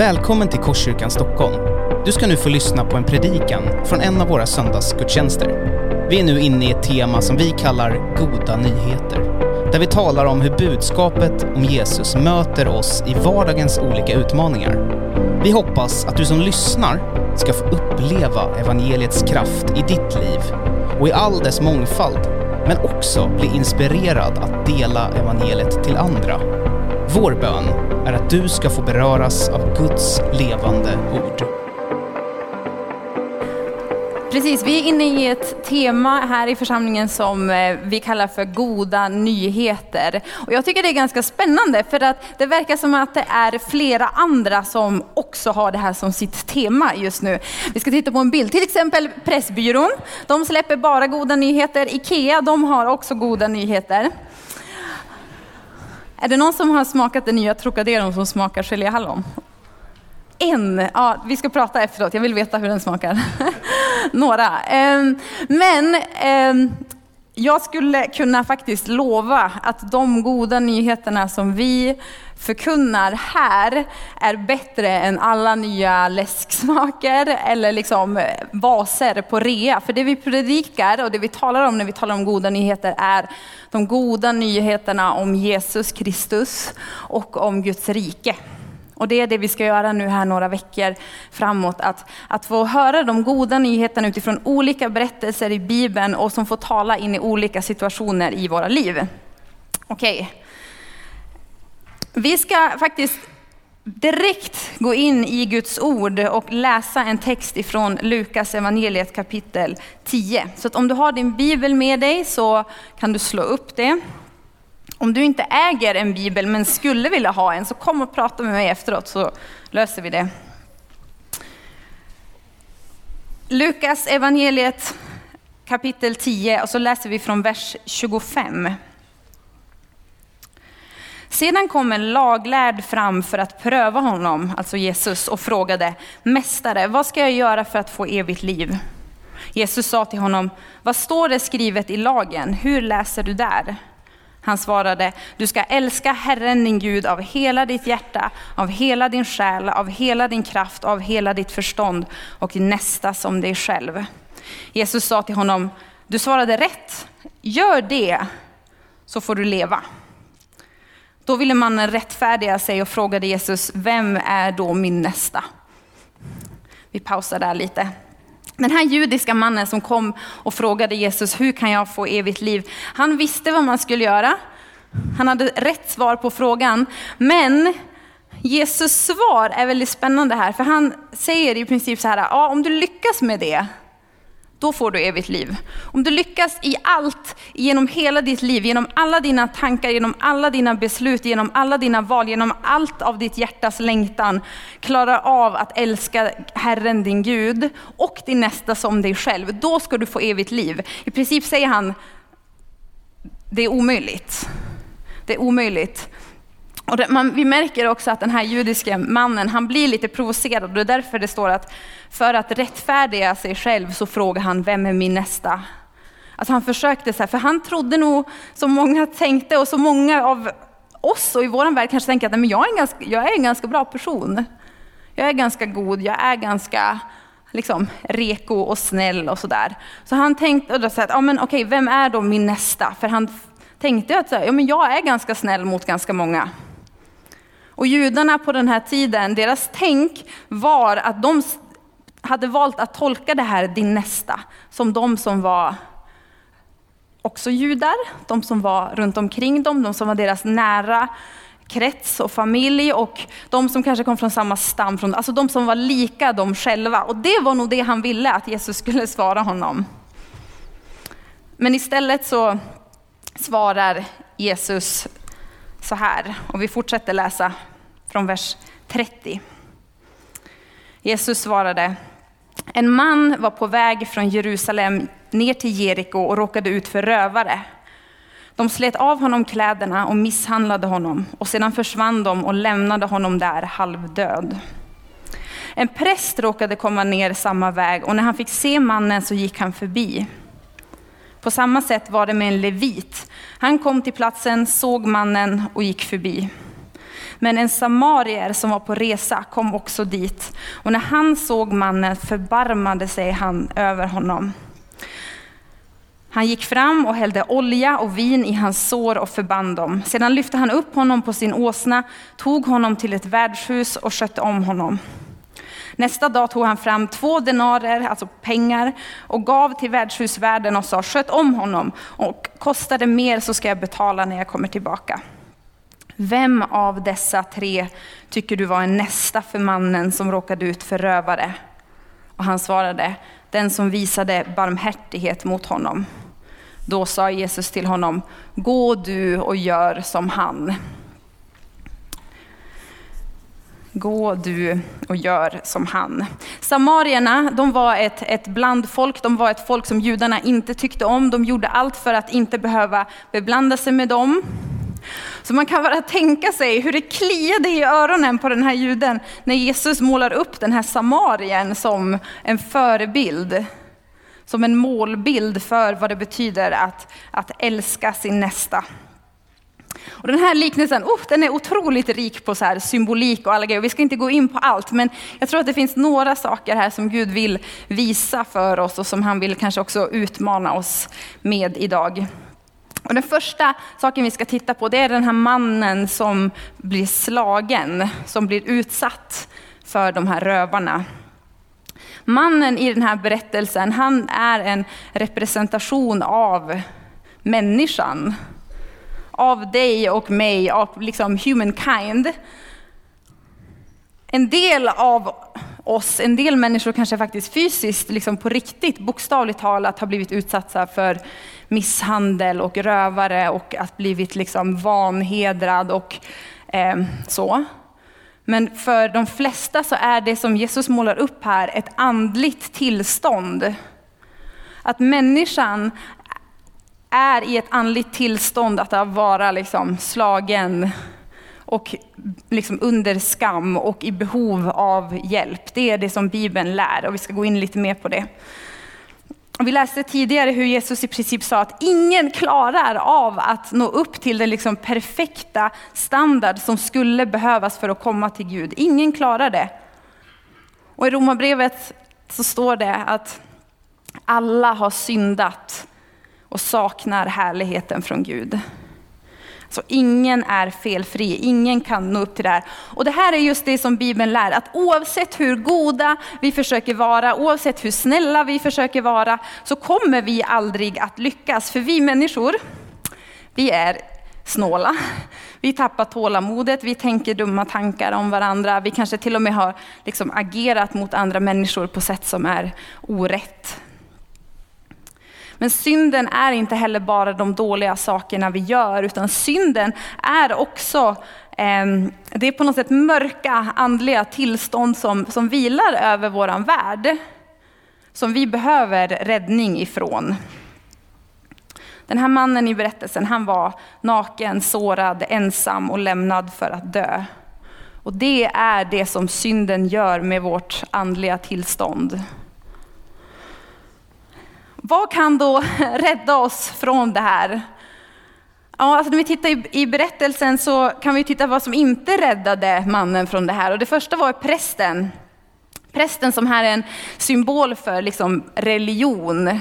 Välkommen till Korskyrkan Stockholm. Du ska nu få lyssna på en predikan från en av våra söndagsgudstjänster. Vi är nu inne i ett tema som vi kallar Goda nyheter. Där vi talar om hur budskapet om Jesus möter oss i vardagens olika utmaningar. Vi hoppas att du som lyssnar ska få uppleva evangeliets kraft i ditt liv och i all dess mångfald, men också bli inspirerad att dela evangeliet till andra. Vår bön är att du ska få beröras av Guds levande ord. Precis, vi är inne i ett tema här i församlingen som eh, vi kallar för goda nyheter. Och jag tycker det är ganska spännande för att det verkar som att det är flera andra som också har det här som sitt tema just nu. Vi ska titta på en bild, till exempel Pressbyrån. De släpper bara goda nyheter. IKEA, de har också goda nyheter. Är det någon som har smakat den nya Trocaderon som smakar geléhallon? En, ja, vi ska prata efteråt, jag vill veta hur den smakar. Några. Ehm, men ehm, jag skulle kunna faktiskt lova att de goda nyheterna som vi förkunnar här är bättre än alla nya läsksmaker eller liksom eh, vaser på rea. För det vi predikar och det vi talar om när vi talar om goda nyheter är de goda nyheterna om Jesus Kristus och om Guds rike. Och det är det vi ska göra nu här några veckor framåt. Att, att få höra de goda nyheterna utifrån olika berättelser i Bibeln och som får tala in i olika situationer i våra liv. Okej. Okay. Vi ska faktiskt direkt gå in i Guds ord och läsa en text ifrån Lukas evangeliet kapitel 10. Så att om du har din bibel med dig så kan du slå upp det. Om du inte äger en bibel men skulle vilja ha en så kom och prata med mig efteråt så löser vi det. Lukas evangeliet kapitel 10 och så läser vi från vers 25. Sedan kom en laglärd fram för att pröva honom, alltså Jesus, och frågade, Mästare, vad ska jag göra för att få evigt liv? Jesus sa till honom, vad står det skrivet i lagen? Hur läser du där? Han svarade, du ska älska Herren din Gud av hela ditt hjärta, av hela din själ, av hela din kraft, av hela ditt förstånd och din nästa som dig själv. Jesus sa till honom, du svarade rätt, gör det så får du leva. Då ville mannen rättfärdiga sig och frågade Jesus, vem är då min nästa? Vi pausar där lite. Den här judiska mannen som kom och frågade Jesus, hur kan jag få evigt liv? Han visste vad man skulle göra. Han hade rätt svar på frågan. Men Jesus svar är väldigt spännande här, för han säger i princip så här, ja, om du lyckas med det, då får du evigt liv. Om du lyckas i allt, genom hela ditt liv, genom alla dina tankar, genom alla dina beslut, genom alla dina val, genom allt av ditt hjärtas längtan, klarar av att älska Herren din Gud och din nästa som dig själv, då ska du få evigt liv. I princip säger han, det är omöjligt. Det är omöjligt. Och det, man, vi märker också att den här judiske mannen, han blir lite provocerad och det är därför det står att för att rättfärdiga sig själv så frågar han, vem är min nästa? Alltså han försökte så här, för han trodde nog, som många tänkte och så många av oss och i vår värld kanske tänker att nej, men jag, är en ganska, jag är en ganska bra person. Jag är ganska god, jag är ganska liksom, reko och snäll och sådär. Så han tänkte, och då så att, ja, men okej, vem är då min nästa? För han tänkte att ja, men jag är ganska snäll mot ganska många. Och judarna på den här tiden, deras tänk var att de hade valt att tolka det här din nästa som de som var också judar, de som var runt omkring dem, de som var deras nära krets och familj och de som kanske kom från samma stam, alltså de som var lika dem själva. Och det var nog det han ville att Jesus skulle svara honom. Men istället så svarar Jesus så här, och vi fortsätter läsa från vers 30. Jesus svarade, en man var på väg från Jerusalem ner till Jeriko och råkade ut för rövare. De slet av honom kläderna och misshandlade honom och sedan försvann de och lämnade honom där halvdöd. En präst råkade komma ner samma väg och när han fick se mannen så gick han förbi. På samma sätt var det med en levit. Han kom till platsen, såg mannen och gick förbi. Men en samarier som var på resa kom också dit. Och när han såg mannen förbarmade sig han över honom. Han gick fram och hällde olja och vin i hans sår och förband dem. Sedan lyfte han upp honom på sin åsna, tog honom till ett värdshus och skötte om honom. Nästa dag tog han fram två denarer, alltså pengar, och gav till värdshusvärden och sa sköt om honom och kostar det mer så ska jag betala när jag kommer tillbaka. Vem av dessa tre tycker du var en nästa för mannen som råkade ut för rövare? Och han svarade, den som visade barmhärtighet mot honom. Då sa Jesus till honom, gå du och gör som han. Gå du och gör som han. Samarierna, de var ett, ett blandfolk, de var ett folk som judarna inte tyckte om. De gjorde allt för att inte behöva beblanda sig med dem. Så man kan bara tänka sig hur det kliade i öronen på den här juden när Jesus målar upp den här samarien som en förebild. Som en målbild för vad det betyder att, att älska sin nästa. Och den här liknelsen oh, den är otroligt rik på så här symbolik och alla grejer. Vi ska inte gå in på allt, men jag tror att det finns några saker här som Gud vill visa för oss och som han vill kanske också utmana oss med idag. Och den första saken vi ska titta på det är den här mannen som blir slagen, som blir utsatt för de här rövarna. Mannen i den här berättelsen, han är en representation av människan av dig och mig, av liksom humankind. En del av oss, en del människor kanske faktiskt fysiskt, liksom på riktigt, bokstavligt talat har blivit utsatta för misshandel och rövare och att blivit liksom vanhedrad och eh, så. Men för de flesta så är det som Jesus målar upp här ett andligt tillstånd. Att människan är i ett andligt tillstånd att vara liksom slagen och liksom under skam och i behov av hjälp. Det är det som Bibeln lär och vi ska gå in lite mer på det. Vi läste tidigare hur Jesus i princip sa att ingen klarar av att nå upp till den liksom perfekta standard som skulle behövas för att komma till Gud. Ingen klarar det. Och i Romarbrevet så står det att alla har syndat och saknar härligheten från Gud. Så ingen är felfri, ingen kan nå upp till det här. Och det här är just det som Bibeln lär, att oavsett hur goda vi försöker vara, oavsett hur snälla vi försöker vara, så kommer vi aldrig att lyckas. För vi människor, vi är snåla. Vi tappar tålamodet, vi tänker dumma tankar om varandra, vi kanske till och med har liksom agerat mot andra människor på sätt som är orätt. Men synden är inte heller bara de dåliga sakerna vi gör, utan synden är också ehm, det är på något sätt mörka andliga tillstånd som, som vilar över våran värld. Som vi behöver räddning ifrån. Den här mannen i berättelsen, han var naken, sårad, ensam och lämnad för att dö. Och det är det som synden gör med vårt andliga tillstånd. Vad kan då rädda oss från det här? Ja, alltså när vi tittar i, berättelsen så kan vi titta vad som inte räddade mannen från det här. Och det första var prästen. Prästen som här är en symbol för liksom religion.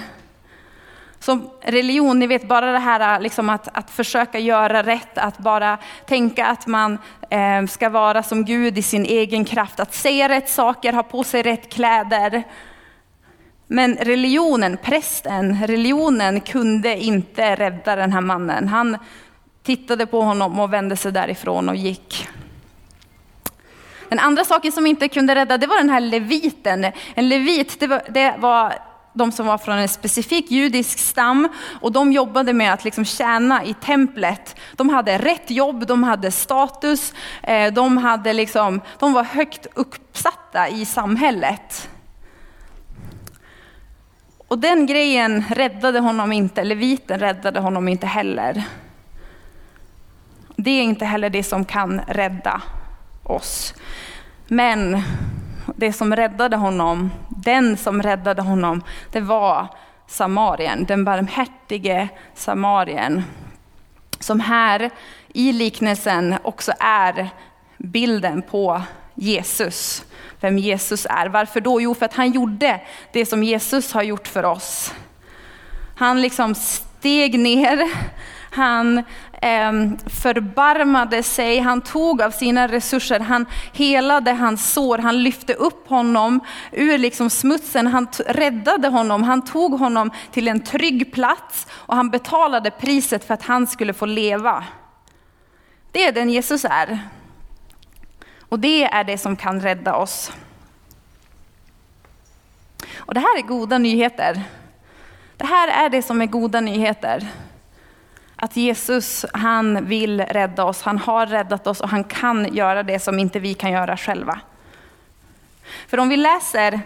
Som religion, ni vet bara det här liksom att, att försöka göra rätt, att bara tänka att man eh, ska vara som Gud i sin egen kraft, att säga rätt saker, ha på sig rätt kläder. Men religionen, prästen, religionen kunde inte rädda den här mannen. Han tittade på honom och vände sig därifrån och gick. Den andra saken som inte kunde rädda, det var den här leviten. En levit, det var, det var de som var från en specifik judisk stam och de jobbade med att liksom tjäna i templet. De hade rätt jobb, de hade status, eh, de, hade liksom, de var högt uppsatta i samhället. Och den grejen räddade honom inte, leviten räddade honom inte heller. Det är inte heller det som kan rädda oss. Men det som räddade honom, den som räddade honom, det var Samarien, den barmhärtige Samarien. Som här i liknelsen också är bilden på Jesus. Vem Jesus är. Varför då? Jo, för att han gjorde det som Jesus har gjort för oss. Han liksom steg ner, han eh, förbarmade sig, han tog av sina resurser, han helade hans sår, han lyfte upp honom ur liksom smutsen, han räddade honom, han tog honom till en trygg plats och han betalade priset för att han skulle få leva. Det är den Jesus är. Och det är det som kan rädda oss. Och det här är goda nyheter. Det här är det som är goda nyheter. Att Jesus, han vill rädda oss, han har räddat oss och han kan göra det som inte vi kan göra själva. För om vi läser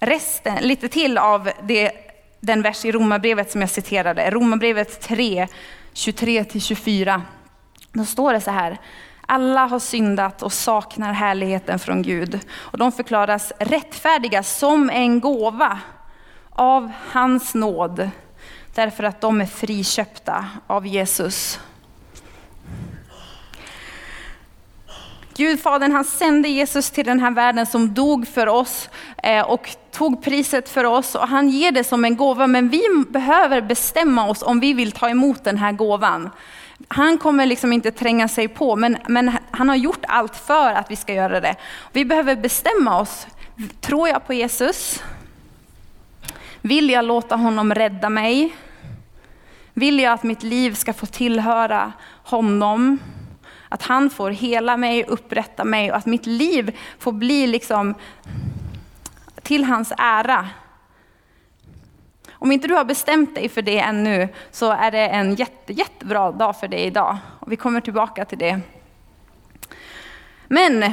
resten, lite till av det, den vers i Romarbrevet som jag citerade, Romarbrevet 3, 23-24. Då står det så här, alla har syndat och saknar härligheten från Gud. Och de förklaras rättfärdiga som en gåva av hans nåd. Därför att de är friköpta av Jesus. Gudfadern han sände Jesus till den här världen som dog för oss eh, och tog priset för oss och han ger det som en gåva. Men vi behöver bestämma oss om vi vill ta emot den här gåvan. Han kommer liksom inte tränga sig på, men, men han har gjort allt för att vi ska göra det. Vi behöver bestämma oss. Tror jag på Jesus? Vill jag låta honom rädda mig? Vill jag att mitt liv ska få tillhöra honom? Att han får hela mig, upprätta mig och att mitt liv får bli liksom till hans ära. Om inte du har bestämt dig för det ännu så är det en jätte, jättebra dag för dig idag. Och vi kommer tillbaka till det. Men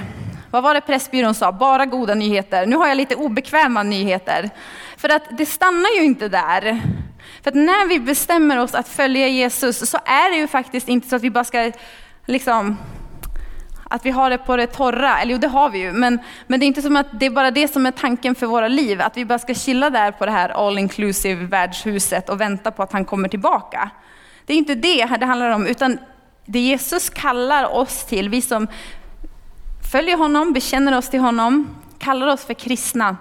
vad var det Pressbyrån sa? Bara goda nyheter. Nu har jag lite obekväma nyheter. För att det stannar ju inte där. För att när vi bestämmer oss att följa Jesus så är det ju faktiskt inte så att vi bara ska liksom att vi har det på det torra, eller jo det har vi ju, men, men det är inte som att det är bara det som är tanken för våra liv, att vi bara ska chilla där på det här all inclusive värdshuset och vänta på att han kommer tillbaka. Det är inte det det handlar om, utan det Jesus kallar oss till, vi som följer honom, bekänner oss till honom, kallar oss för kristna,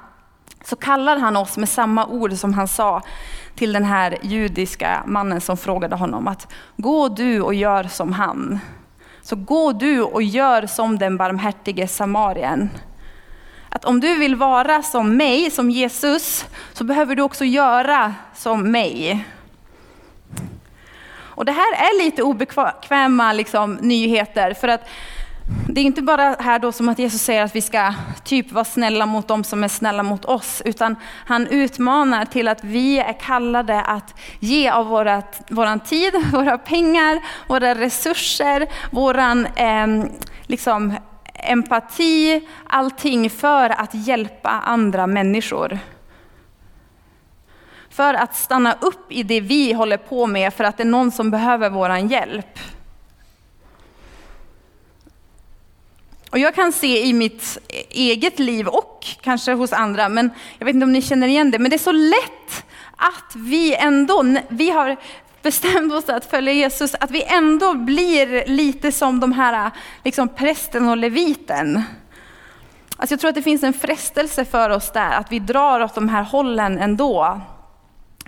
så kallar han oss med samma ord som han sa till den här judiska mannen som frågade honom att gå du och gör som han. Så gå du och gör som den barmhärtige samarien. Att om du vill vara som mig, som Jesus, så behöver du också göra som mig. Och det här är lite obekväma liksom, nyheter, för att det är inte bara här då som att Jesus säger att vi ska typ vara snälla mot dem som är snälla mot oss, utan han utmanar till att vi är kallade att ge av vårat, våran tid, våra pengar, våra resurser, våran eh, liksom, empati, allting för att hjälpa andra människor. För att stanna upp i det vi håller på med för att det är någon som behöver våran hjälp. Och jag kan se i mitt eget liv och kanske hos andra, men jag vet inte om ni känner igen det, men det är så lätt att vi ändå, vi har bestämt oss att följa Jesus, att vi ändå blir lite som de här liksom prästen och leviten. Alltså jag tror att det finns en frestelse för oss där, att vi drar åt de här hållen ändå.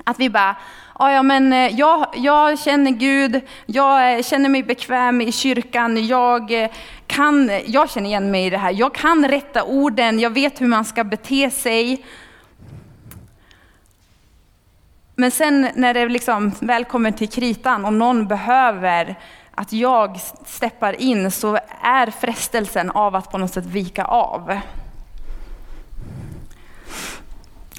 Att vi bara, ah, ja men eh, jag, jag känner Gud, jag eh, känner mig bekväm i kyrkan, jag, eh, kan, jag känner igen mig i det här, jag kan rätta orden, jag vet hur man ska bete sig. Men sen när det liksom väl kommer till kritan och någon behöver att jag steppar in så är frestelsen av att på något sätt vika av.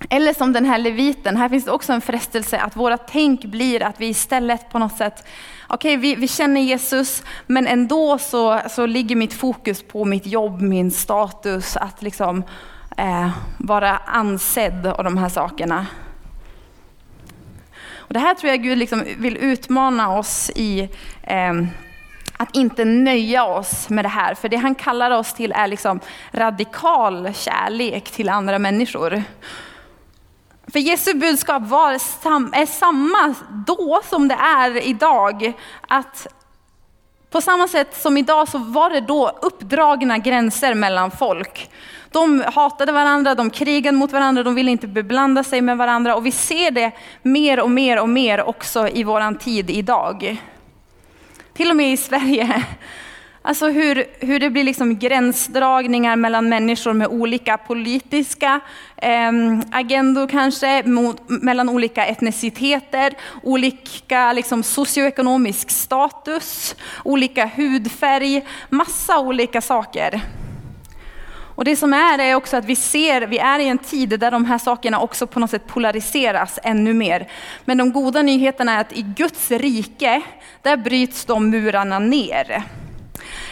Eller som den här leviten, här finns det också en frestelse att våra tänk blir att vi istället på något sätt, okej okay, vi, vi känner Jesus, men ändå så, så ligger mitt fokus på mitt jobb, min status, att liksom eh, vara ansedd och de här sakerna. Och det här tror jag Gud liksom vill utmana oss i, eh, att inte nöja oss med det här. För det han kallar oss till är liksom radikal kärlek till andra människor. För Jesu budskap var, är samma då som det är idag. Att På samma sätt som idag så var det då uppdragna gränser mellan folk. De hatade varandra, de krigade mot varandra, de ville inte beblanda sig med varandra och vi ser det mer och mer och mer också i våran tid idag. Till och med i Sverige Alltså hur, hur det blir liksom gränsdragningar mellan människor med olika politiska eh, agendor kanske, mot, mellan olika etniciteter, olika liksom, socioekonomisk status, olika hudfärg, massa olika saker. Och det som är är också att vi ser, vi är i en tid där de här sakerna också på något sätt polariseras ännu mer. Men de goda nyheterna är att i Guds rike, där bryts de murarna ner.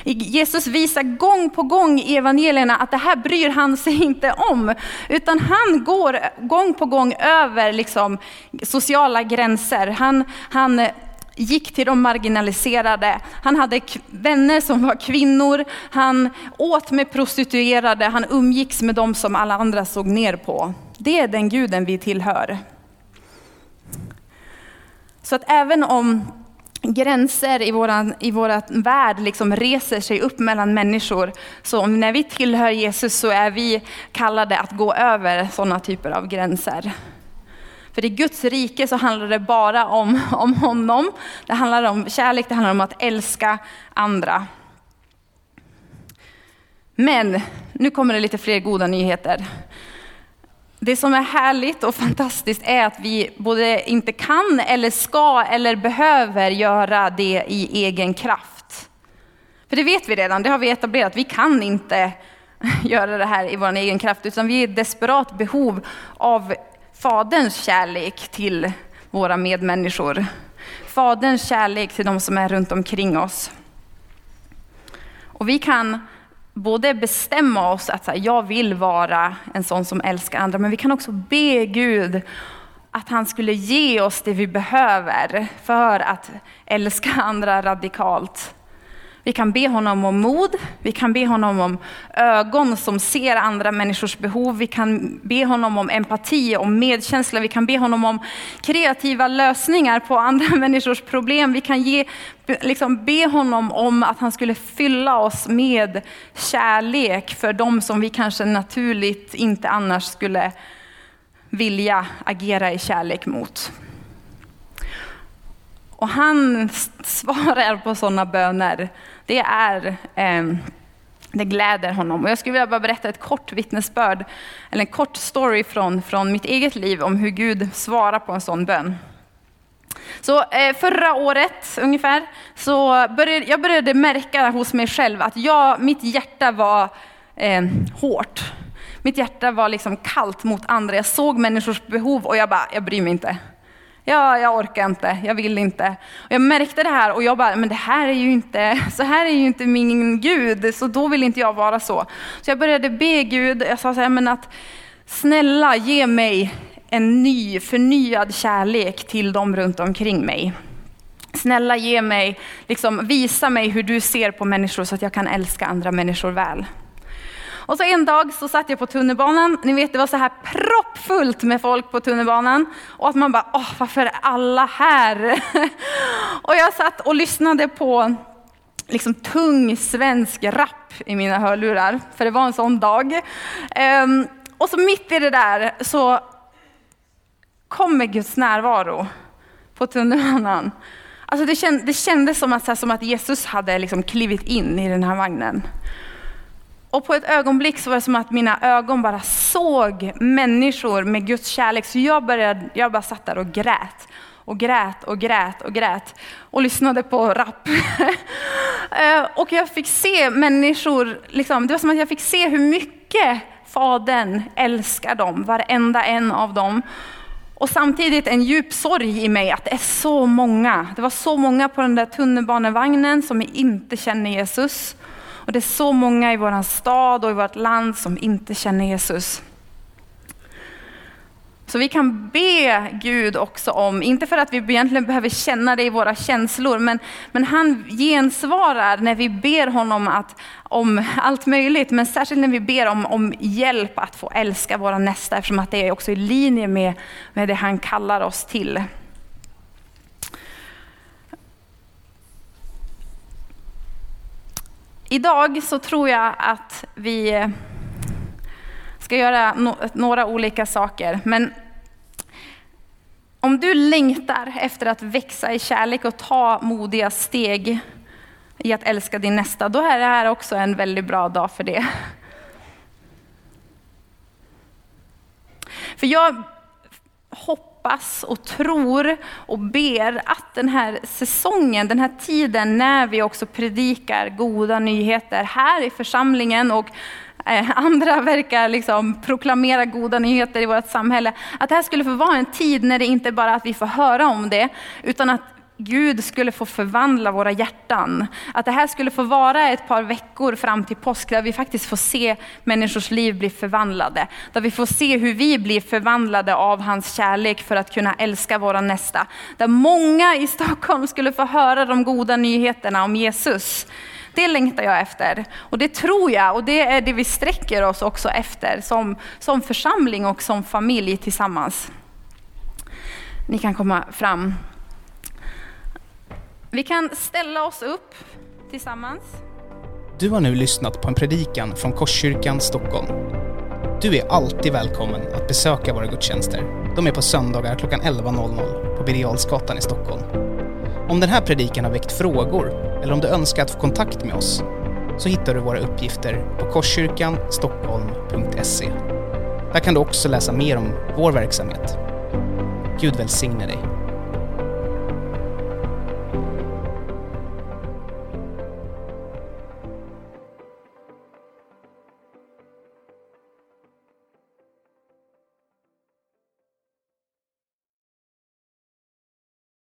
Jesus visar gång på gång i evangelierna att det här bryr han sig inte om. Utan han går gång på gång över liksom, sociala gränser. Han, han gick till de marginaliserade. Han hade vänner som var kvinnor. Han åt med prostituerade. Han umgicks med dem som alla andra såg ner på. Det är den guden vi tillhör. Så att även om gränser i vår i våran värld liksom reser sig upp mellan människor. Så när vi tillhör Jesus så är vi kallade att gå över sådana typer av gränser. För i Guds rike så handlar det bara om, om honom. Det handlar om kärlek, det handlar om att älska andra. Men nu kommer det lite fler goda nyheter. Det som är härligt och fantastiskt är att vi både inte kan eller ska eller behöver göra det i egen kraft. För det vet vi redan, det har vi etablerat. Vi kan inte göra det här i vår egen kraft, utan vi är i desperat behov av Faderns kärlek till våra medmänniskor. Faderns kärlek till de som är runt omkring oss. Och vi kan både bestämma oss att här, jag vill vara en sån som älskar andra, men vi kan också be Gud att han skulle ge oss det vi behöver för att älska andra radikalt. Vi kan be honom om mod, vi kan be honom om ögon som ser andra människors behov, vi kan be honom om empati, och medkänsla, vi kan be honom om kreativa lösningar på andra människors problem. Vi kan ge, liksom be honom om att han skulle fylla oss med kärlek för de som vi kanske naturligt inte annars skulle vilja agera i kärlek mot. Och han svarar på sådana böner det är eh, det gläder honom. Och jag skulle vilja bara berätta ett kort vittnesbörd, eller en kort story från, från mitt eget liv om hur Gud svarar på en sån bön. Så eh, förra året ungefär, så började jag började märka hos mig själv att jag, mitt hjärta var eh, hårt. Mitt hjärta var liksom kallt mot andra. Jag såg människors behov och jag bara, jag bryr mig inte. Ja, jag orkar inte, jag vill inte. Och jag märkte det här och jag bara, men det här är ju inte, så här är ju inte min Gud, så då vill inte jag vara så. Så jag började be Gud, jag sa så här, men att snälla ge mig en ny, förnyad kärlek till dem runt omkring mig. Snälla ge mig, liksom, visa mig hur du ser på människor så att jag kan älska andra människor väl. Och så en dag så satt jag på tunnelbanan, ni vet det var så här proppfullt med folk på tunnelbanan. Och att man bara, åh varför är alla här? och jag satt och lyssnade på liksom tung svensk rap i mina hörlurar, för det var en sån dag. Um, och så mitt i det där så kommer Guds närvaro på tunnelbanan. Alltså det, känd, det kändes som att, här, som att Jesus hade liksom klivit in i den här vagnen. Och på ett ögonblick så var det som att mina ögon bara såg människor med Guds kärlek. Så jag, började, jag bara satt där och grät. Och grät och grät och grät. Och lyssnade på rap. Eh, och jag fick se människor, liksom, det var som att jag fick se hur mycket Fadern älskar dem, varenda en av dem. Och samtidigt en djup sorg i mig att det är så många. Det var så många på den där tunnelbanevagnen som inte känner Jesus. Och det är så många i vår stad och i vårt land som inte känner Jesus. Så vi kan be Gud också om, inte för att vi egentligen behöver känna det i våra känslor, men, men han gensvarar när vi ber honom att, om allt möjligt, men särskilt när vi ber om, om hjälp att få älska våra nästa, eftersom att det är också i linje med, med det han kallar oss till. Idag så tror jag att vi eh, ska göra no några olika saker. Men om du längtar efter att växa i kärlek och ta modiga steg i att älska din nästa, då är det här också en väldigt bra dag för det. För jag hoppas och tror och ber att den här säsongen, den här tiden när vi också predikar goda nyheter här i församlingen och eh, andra verkar liksom proklamera goda nyheter i vårt samhälle. Att det här skulle få vara en tid när det inte bara är att vi får höra om det, utan att Gud skulle få förvandla våra hjärtan. Att det här skulle få vara ett par veckor fram till påsk där vi faktiskt får se människors liv bli förvandlade. Där vi får se hur vi blir förvandlade av hans kärlek för att kunna älska våra nästa. Där många i Stockholm skulle få höra de goda nyheterna om Jesus. Det längtar jag efter. Och det tror jag, och det är det vi sträcker oss också efter som, som församling och som familj tillsammans. Ni kan komma fram. Vi kan ställa oss upp tillsammans. Du har nu lyssnat på en predikan från Korskyrkan Stockholm. Du är alltid välkommen att besöka våra gudstjänster. De är på söndagar klockan 11.00 på Birger i Stockholm. Om den här predikan har väckt frågor eller om du önskar att få kontakt med oss så hittar du våra uppgifter på korskyrkanstockholm.se. Där kan du också läsa mer om vår verksamhet. Gud välsigne dig.